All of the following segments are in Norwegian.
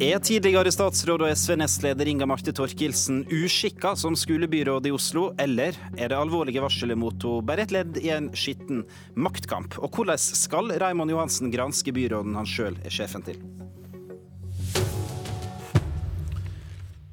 Er tidligere statsråd og SV-nestleder Inga Marte Torkelsen uskikka som skolebyråd i Oslo, eller er det alvorlige varselet mot henne bare et ledd i en skitten maktkamp? Og hvordan skal Raymond Johansen granske byråden han sjøl er sjefen til?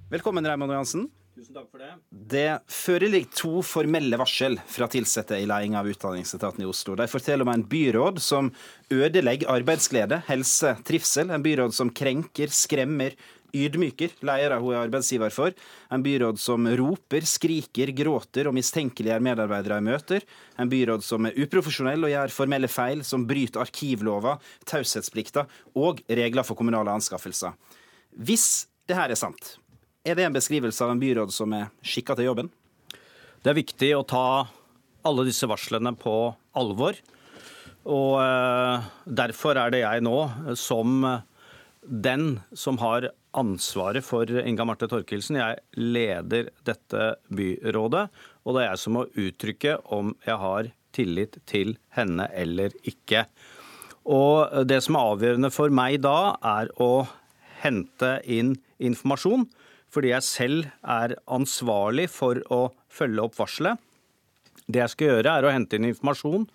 Velkommen, Raymond Johansen. Tusen takk for det. Det foreligger to formelle varsel fra ansatte i ledelsen av Utdanningsetaten i Oslo. De forteller om en byråd som ødelegger arbeidsglede, helse, trivsel. En byråd som krenker, skremmer, ydmyker ledere hun er arbeidsgiver for. En byråd som roper, skriker, gråter og mistenkeliggjør medarbeidere i møter. En byråd som er uprofesjonell og gjør formelle feil, som bryter arkivlova, taushetsplikta og regler for kommunale anskaffelser. Hvis det her er sant, er det en beskrivelse av en byråd som er skikka til jobben? Det er viktig å ta alle disse varslene på alvor. Og eh, derfor er det jeg nå, som den som har ansvaret for Inga Marte Torkelsen, jeg leder dette byrådet. Og det er jeg som må uttrykke om jeg har tillit til henne eller ikke. Og det som er avgjørende for meg da, er å hente inn informasjon fordi jeg selv er ansvarlig for å følge opp varselet. Det jeg skal gjøre, er å hente inn informasjon,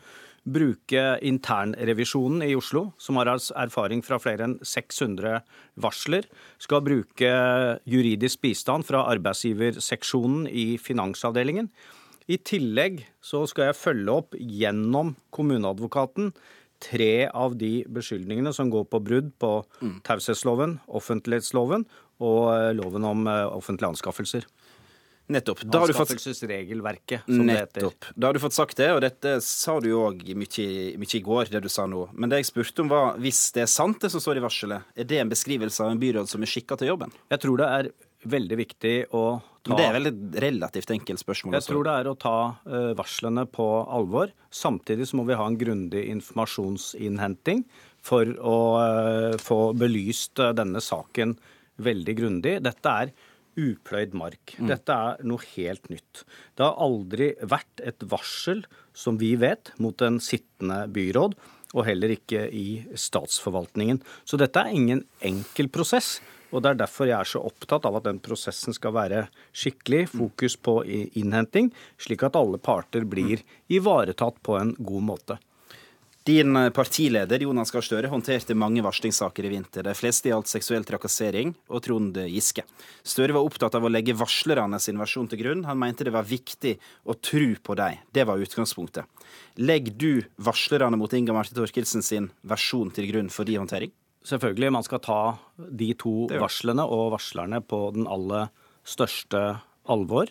bruke internrevisjonen i Oslo, som har erfaring fra flere enn 600 varsler, skal bruke juridisk bistand fra arbeidsgiverseksjonen i finansavdelingen. I tillegg så skal jeg følge opp gjennom kommuneadvokaten tre av de beskyldningene som går på brudd på mm. taushetsloven, offentlighetsloven og eh, loven om eh, offentlige anskaffelser. Nettopp. Da Anskaffelsesregelverket, som Nettopp. det heter. Da har du fått sagt det, og dette sa du jo òg mye, mye, i går, det du sa nå. Men det jeg spurte om var, hvis det er sant det som står i varselet, er det en beskrivelse av en byråd som er skikka til jobben? Jeg tror det er veldig viktig å ta Men Det er vel et relativt enkelt spørsmål? Jeg tror det er å ta uh, varslene på alvor. Samtidig så må vi ha en grundig informasjonsinnhenting for å få belyst denne saken veldig grundig. Dette er upløyd mark. Mm. Dette er noe helt nytt. Det har aldri vært et varsel, som vi vet, mot en sittende byråd, og heller ikke i statsforvaltningen. Så dette er ingen enkel prosess. Og Det er derfor jeg er så opptatt av at den prosessen skal være skikkelig, fokus på innhenting, slik at alle parter blir ivaretatt på en god måte. Din eh, partileder Jonas Gahr Støre håndterte mange varslingssaker i vinter. De fleste gjaldt seksuell trakassering og Trond Giske. Støre var opptatt av å legge varslerne sin versjon til grunn. Han mente det var viktig å tro på dem. Det var utgangspunktet. Legger du varslerne mot Inga Marte Thorkildsen sin versjon til grunn for din håndtering? Selvfølgelig. Man skal ta de to varslene og varslerne på den aller største alvor.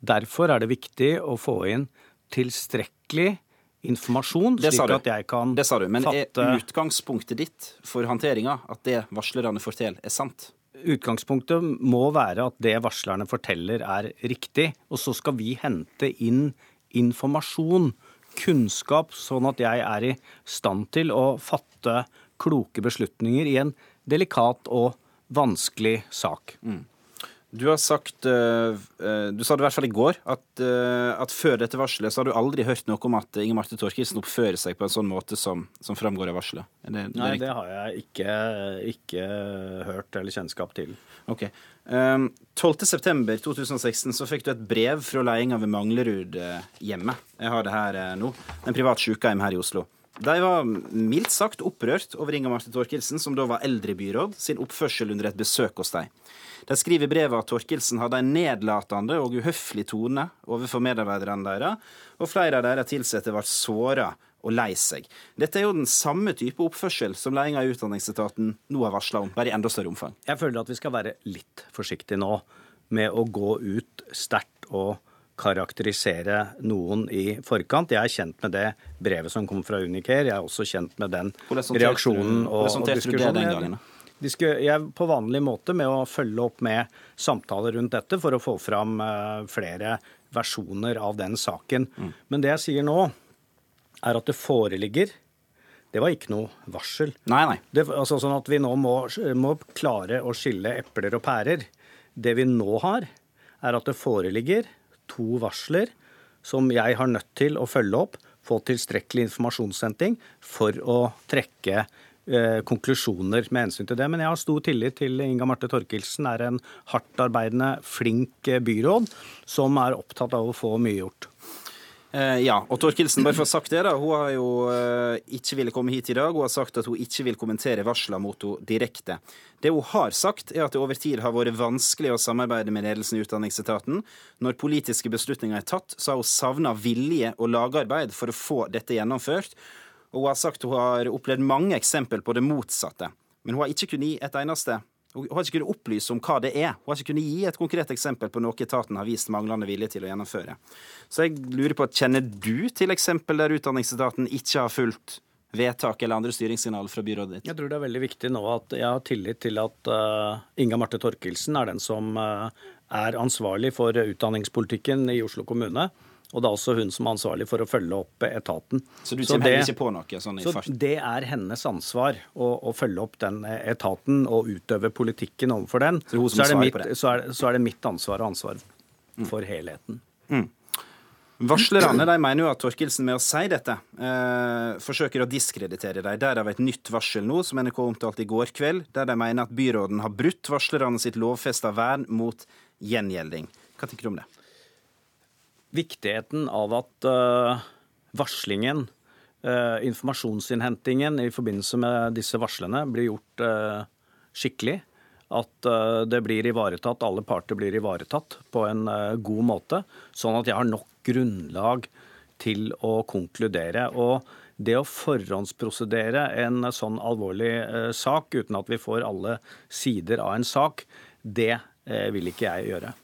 Derfor er det viktig å få inn tilstrekkelig informasjon, slik at jeg kan det sa du, Men fatte er utgangspunktet ditt for håndteringa at det varslerne forteller, er sant? Utgangspunktet må være at det varslerne forteller er riktig. Og så skal vi hente inn informasjon, kunnskap, sånn at jeg er i stand til å fatte kloke beslutninger i en delikat og vanskelig sak. Mm. Du har sagt, eh, eh, du sa det i hvert fall i går, at, eh, at, før dette varselet så har du aldri hørt noe om at Inger Marte Thorkildsen oppfører seg på en sånn måte som, som framgår av varselet? Det, det Nei, det har jeg ikke, ikke, hørt eller kjennskap til. Ok. Um, 12.9.2016 så fikk du et brev fra ledelsen ved Manglerud hjemme. Jeg har det her nå. En privat sykehjem her i Oslo. De var mildt sagt opprørt over Inger Marte Thorkildsen, som da var eldrebyråd, sin oppførsel under et besøk hos dem. De skriver i brevet at Torkelsen hadde en nedlatende og uhøflig tone overfor medarbeiderne deres, og flere av deres ansatte ble såra og lei seg. Dette er jo den samme type oppførsel som ledelsen av Utdanningsetaten nå har varsla om, bare i enda større omfang. Jeg føler at vi skal være litt forsiktige nå med å gå ut sterkt og karakterisere noen i forkant. Jeg er kjent med det brevet som kom fra Unicare. Jeg er også kjent med den reaksjonen og, og diskusjonen jeg på vanlig måte med å følge opp med samtaler rundt dette for å få fram eh, flere versjoner av den saken. Mm. Men det jeg sier nå, er at det foreligger det var ikke noe varsel. Nei, nei. Det, altså sånn at Vi nå må, må klare å skille epler og pærer. Det vi nå har, er at det foreligger to varsler som jeg har nødt til å følge opp, få tilstrekkelig informasjonshenting for å trekke eh, konklusjoner med hensyn til det. Men jeg har stor tillit til Inga Marte Torkelsen, er en hardtarbeidende, flink eh, byråd som er opptatt av å få mye gjort. Eh, ja, og Torkelsen, bare for å ha sagt det da, hun har jo ikke ville komme hit i dag. Hun har sagt at hun ikke vil kommentere varslene mot henne direkte. Det hun har sagt, er at det over tid har vært vanskelig å samarbeide med ledelsen i Utdanningsetaten. Når politiske beslutninger er tatt, så har hun savna vilje og lagarbeid for å få dette gjennomført. Og hun har sagt hun har opplevd mange eksempel på det motsatte. Men hun har ikke kunnet gi et eneste hun har ikke kunnet opplyse om hva det er. Hun har ikke kunnet gi et konkret eksempel på noe etaten har vist manglende vilje til å gjennomføre. Så jeg lurer på, Kjenner du til eksempel der Utdanningsetaten ikke har fulgt vedtak eller andre styringssignaler fra byrådet ditt? Jeg tror det er veldig viktig nå at jeg har tillit til at uh, Inga Marte Torkelsen er den som uh, er ansvarlig for utdanningspolitikken i Oslo kommune. Og det er også hun som er ansvarlig for å følge opp etaten. Så du kommer heller ikke på noe sånn i så fart? Det er hennes ansvar å, å, følge opp den etaten og utøve politikken overfor den. Så, så, er, mitt, så, er, så er, det mitt, ansvar og ansvar for mm. helheten. Mm. Varslerne de mener jo at Torkelsen med å si dette eh, forsøker å diskreditere dem. Derav et nytt varsel nå, som NRK omtalte i går kveld, der de mener at byråden har brutt varslerne sitt lovfesta vern mot gjengjelding. Hva tenker du om det? Viktigheten av at uh, varslingen, uh, informasjonsinnhentingen i forbindelse med disse varslene, blir gjort uh, skikkelig. At det blir ivaretatt, alle parter blir ivaretatt på en god måte. Sånn at jeg har nok grunnlag til å konkludere. Og det å forhåndsprosedere en sånn alvorlig sak uten at vi får alle sider av en sak, det vil ikke jeg gjøre.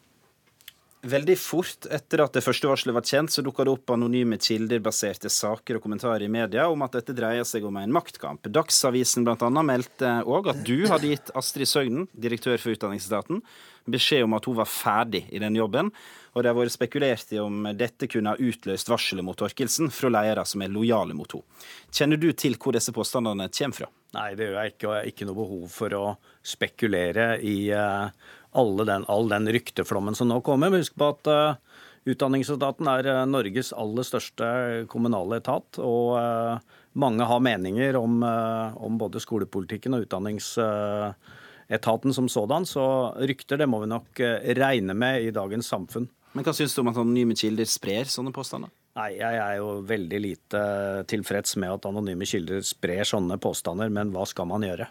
Veldig fort etter at det første varselet var kjent, så dukka det opp anonyme kilder-baserte saker og kommentarer i media om at dette dreier seg om en maktkamp. Dagsavisen bl.a. meldte òg at du hadde gitt Astrid Søgnen, direktør for Utdanningsetaten, beskjed om at hun var ferdig i den jobben. Og det har vært spekulert i om dette kunne ha utløst varselet mot Torkelsen fra ledere som er lojale mot henne. Kjenner du til hvor disse påstandene kommer fra? Nei, det gjør jeg ikke, og jeg har ikke noe behov for å spekulere i uh, den, all den rykteflommen som nå kommer. Husk på at uh, Utdanningsetaten er uh, Norges aller største kommunale etat. Og uh, mange har meninger om, om, både skolepolitikken og utdanningsetaten som sådan. Så rykter det må vi nok regne med i dagens samfunn. Men Hva syns du om at anonyme kilder sprer sånne påstander? Nei, Jeg er jo veldig lite tilfreds med at anonyme kilder sprer sånne påstander, men hva skal man gjøre?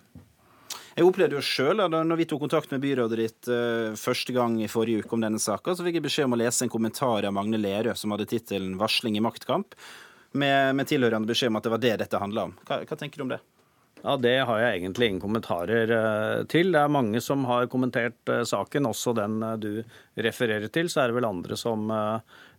Jeg opplevde jo sjøl, når vi tok kontakt med byrådet ditt uh, første gang i forrige uke om denne saka, så fikk jeg beskjed om å lese en kommentar av Magne Lerøe som hadde tittelen 'Varsling i maktkamp', med, med, tilhørende beskjed om at det var det dette handla om. Hva, hva tenker du om det? Ja, Det har jeg egentlig ingen kommentarer uh, til. Det er mange som har kommentert uh, saken, også den du refererer til. Så er det vel andre som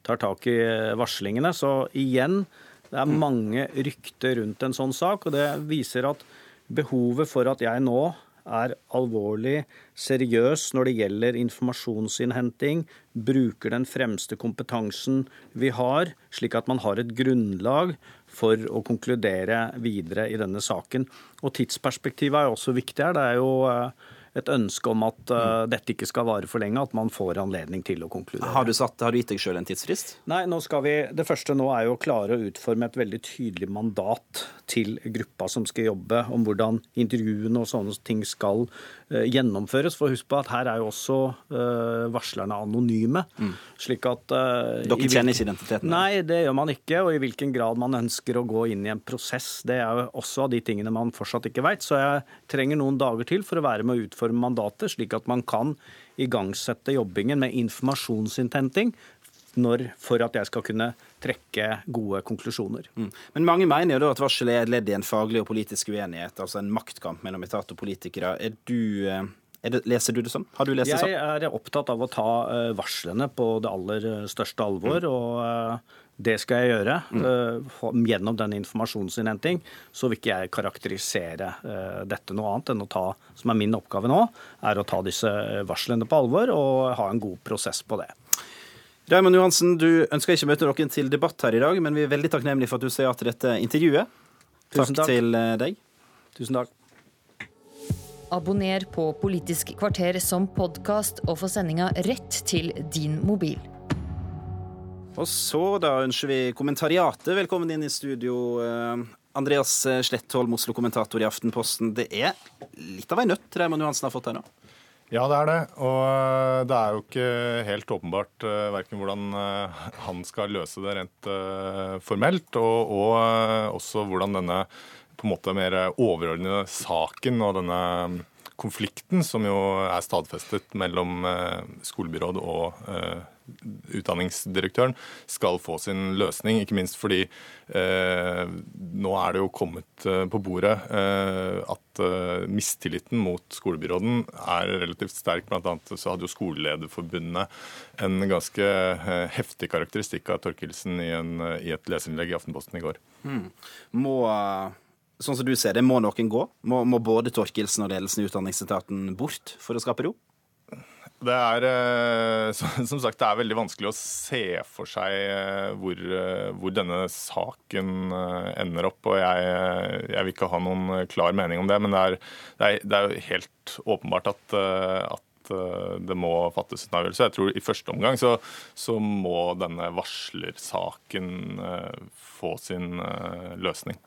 tar tak i varslingene. Så igjen, det er mange rykter rundt en sånn sak, og det viser at behovet for at jeg nå er alvorlig seriøs når det gjelder informasjonsinnhenting, bruker den fremste kompetansen vi har, slik at man har et grunnlag for å konkludere videre i denne saken. Og tidsperspektivet er også viktig her. Det er jo eh, et ønske om at uh, dette ikke skal vare for lenge, at man får anledning til å konkludere. Har du, satt, har du gitt deg sjøl en tidsfrist? Nei, vi, Det første nå er jo å klare å utforme et veldig tydelig mandat til gruppa som skal jobbe, om hvordan intervjuene og sånne ting skal uh, gjennomføres. For husk på at her er jo også uh, varslerne anonyme. Mm. slik at... Dere kjenner ikke identiteten? Nei, det gjør man ikke. Og i hvilken grad man ønsker å gå inn i en prosess, det er jo også av de tingene man fortsatt ikke veit. Så jeg trenger noen dager til for å være med å utforme utforme mandatet, slik at man kan igangsette jobbingen med informasjonsinnhenting når, for at jeg skal kunne trekke gode konklusjoner. Mm. Men mange mener jo da at varsel er et ledd i en faglig og politisk uenighet, altså en maktkamp mellom etat og politikere. Er du... Eh, er det, leser du det sånn? Har du lest det sånn? Jeg er opptatt av å ta uh, varslene på det aller største alvor. Mm. og det skal jeg gjøre. Mm. Gjennom den informasjonsinnhenting så vil ikke jeg karakterisere uh, dette noe annet enn å ta, som er min oppgave nå, er å ta disse varslene på alvor og ha en god prosess på det. Raymond Johansen, du ønsker ikke møte dere til debatt her i dag, men vi er veldig takknemlige for at du sier ja til dette intervjuet. Takk, takk til eh, deg. Tusen takk. Abonner på Politisk kvarter som podkast og få sendinga rett til din mobil. Og så da ønsker vi kommentariatet velkommen inn i studio. Eh, Andreas Slettholm, Oslo-kommentator i Aftenposten. Det er litt av ei nøtt Raymond Johansen har fått her nå? Ja, det er det. Og eh, det er jo ikke helt åpenbart verken hvordan han skal løse det rent formelt, og, og også hvordan denne på en måte mer overordnede saken og denne konflikten, som jo er stadfestet mellom skolebyråd og utdanningsdirektøren skal få sin løsning. Ikke minst fordi eh, nå er det jo kommet eh, på bordet eh, at eh, mistilliten mot skolebyråden er relativt sterk. Blant annet så hadde jo Skolelederforbundet en ganske eh, heftig karakteristikk av Torkelsen i, en, i et leserinnlegg i Aftenposten i går. Mm. Må sånn som du ser det, må noen gå? Må, må både Torkelsen og ledelsen i Utdanningsetaten bort for å skape ro? Det er eh, som sagt, det er veldig vanskelig å se for seg eh, hvor, eh, hvor denne saken ender opp. og jeg, jeg, vil ikke ha noen klar mening om det, men det er, det er, det er helt åpenbart at, at, det må fattes en avgjørelse. Jeg tror I første omgang så, så må denne varslersaken få sin løsning.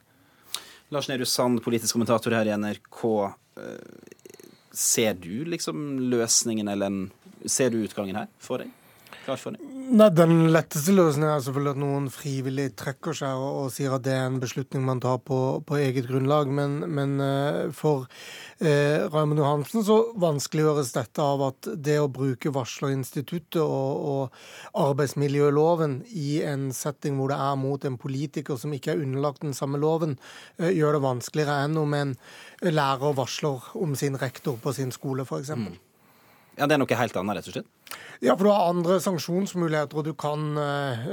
Lars Nehru Sand, politisk kommentator her i NRK. Ser du liksom løsningen, eller en, ser du utgangen her for deg? Nei, Den letteste løsningen er selvfølgelig at noen frivillig trekker seg og, og sier at det er en beslutning man tar på, på eget grunnlag. Men, men uh, for eh, Raymond Johansen så vanskeliggjøres dette av at det å bruke varslerinstituttet og, og arbeidsmiljøloven i en setting hvor det er mot en politiker som ikke er underlagt den samme loven, eh, gjør det vanskeligere enn om en lærer varsler om sin rektor på sin skole, f.eks. Mm. Ja, Det er noe helt annet, rett og slett? Ja, for du har andre sanksjonsmuligheter, og du kan uh,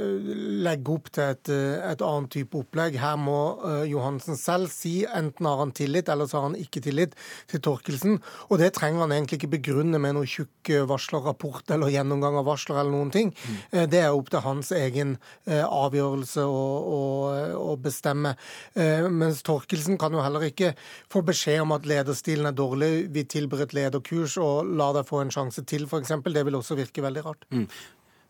legge opp til et, uh, et annet type opplegg. Her må uh, Johansen selv si enten har han tillit, eller så har han ikke tillit til Torkelsen. Og det trenger han egentlig ikke begrunne med noen tjukk varslerrapport eller gjennomgang av varsler eller noen ting. Mm. det er opp til hans egen avgjørelse å, å, å bestemme. mens Torkelsen kan jo heller ikke få beskjed om at lederstilen er dårlig, vi tilbyr et lederkurs og la deg få en sjanse til, f.eks. Det vil også virke veldig rart. Mm.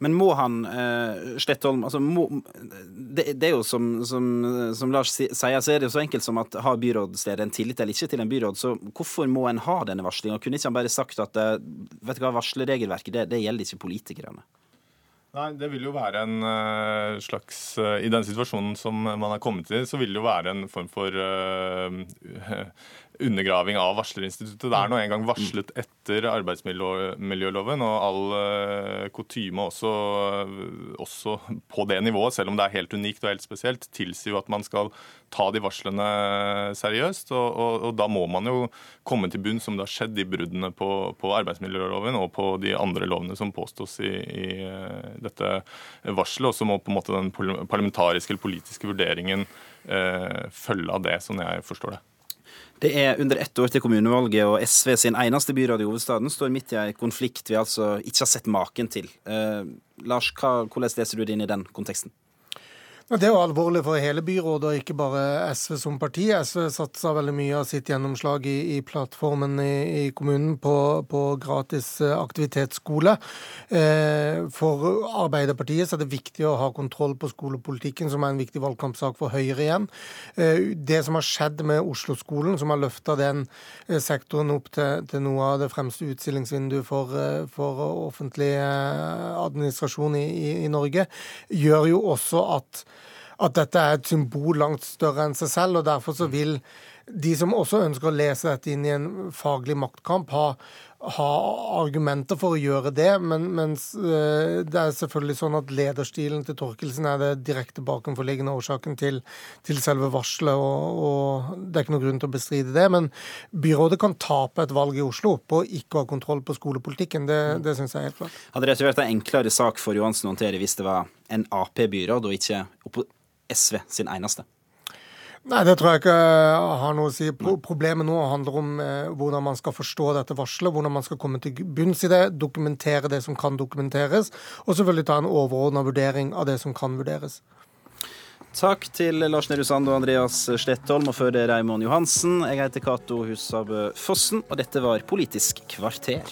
Men må han eh, Slettholm altså må, det, det, er jo som, som, som, Lars sier, så er det jo så enkelt som at har byrådsleder en tillit eller ikke til en byråd, så hvorfor må en ha denne varslinga? Kunne ikke han bare sagt at eh, vet du hva, varsleregelverket det, det gjelder ikke politikerne? Nei, det vil jo være en uh, slags uh, I den situasjonen som man har kommet til, så vil det jo være en form for uh, undergraving av varslerinstituttet. Det er nå engang varslet etter arbeidsmiljøloven, og all uh, kutyme også, også, på det nivået, selv om det er helt unikt og helt spesielt, tilsier jo at man skal ta de varslene seriøst. Og, og, og da må man jo komme til bunns om det har skjedd de bruddene på, på, arbeidsmiljøloven og på de andre lovene som påstås i, i uh, dette varselet. Og så må på en måte den parlamentariske eller politiske vurderingen eh, følge av det, sånn jeg forstår det. Det er under ett år til kommunevalget, og SV sin eneste byråd i hovedstaden står midt i en konflikt vi altså ikke har sett maken til. Eh, Lars, hva, hvordan leser du det inn i den konteksten? Det er jo alvorlig for hele byrådet, og ikke bare SV som parti. SV satsa veldig mye av sitt gjennomslag i, i plattformen i, i kommunen på, på, gratis eh, aktivitetsskole. Eh, for Arbeiderpartiet er det viktig å ha kontroll på skolepolitikken, som er en viktig valgkampsak for Høyre igjen. Eh, det som har skjedd med Oslo-skolen, som har løfta den eh, sektoren opp til, til, noe av det fremste utstillingsvinduet for, eh, for offentlig administrasjon i, i Norge, gjør jo også at at dette er et symbol langt større enn seg selv. og Derfor så vil de som også ønsker å lese dette inn i en faglig maktkamp, ha, ha argumenter for å gjøre det. Men, mens øh, det er selvfølgelig sånn at lederstilen til Torkelsen er det direkte bakenforliggende årsaken til, til selve varselet, og, og, det er ikke noen grunn til å bestride det. Men byrådet kan tape et valg i Oslo på å ikke ha kontroll på skolepolitikken. Det, det syns jeg er helt klart. Hadde det vært en enklere sak for Johansen å håndtere hvis det var en Ap-byråd og ikke SV sin eneste? Nei, det tror jeg ikke har noe å si. Problemet nå handler om eh, hvordan man skal forstå dette varselet, hvordan man skal komme til bunns i det, dokumentere det som kan dokumenteres, og selvfølgelig ta en overordna vurdering av det som kan vurderes. Takk til Lars Nehru Sand og Andreas Slettholm, og før det Raymond Johansen. Jeg heter Cato Husabø Fossen, og dette var Politisk kvarter.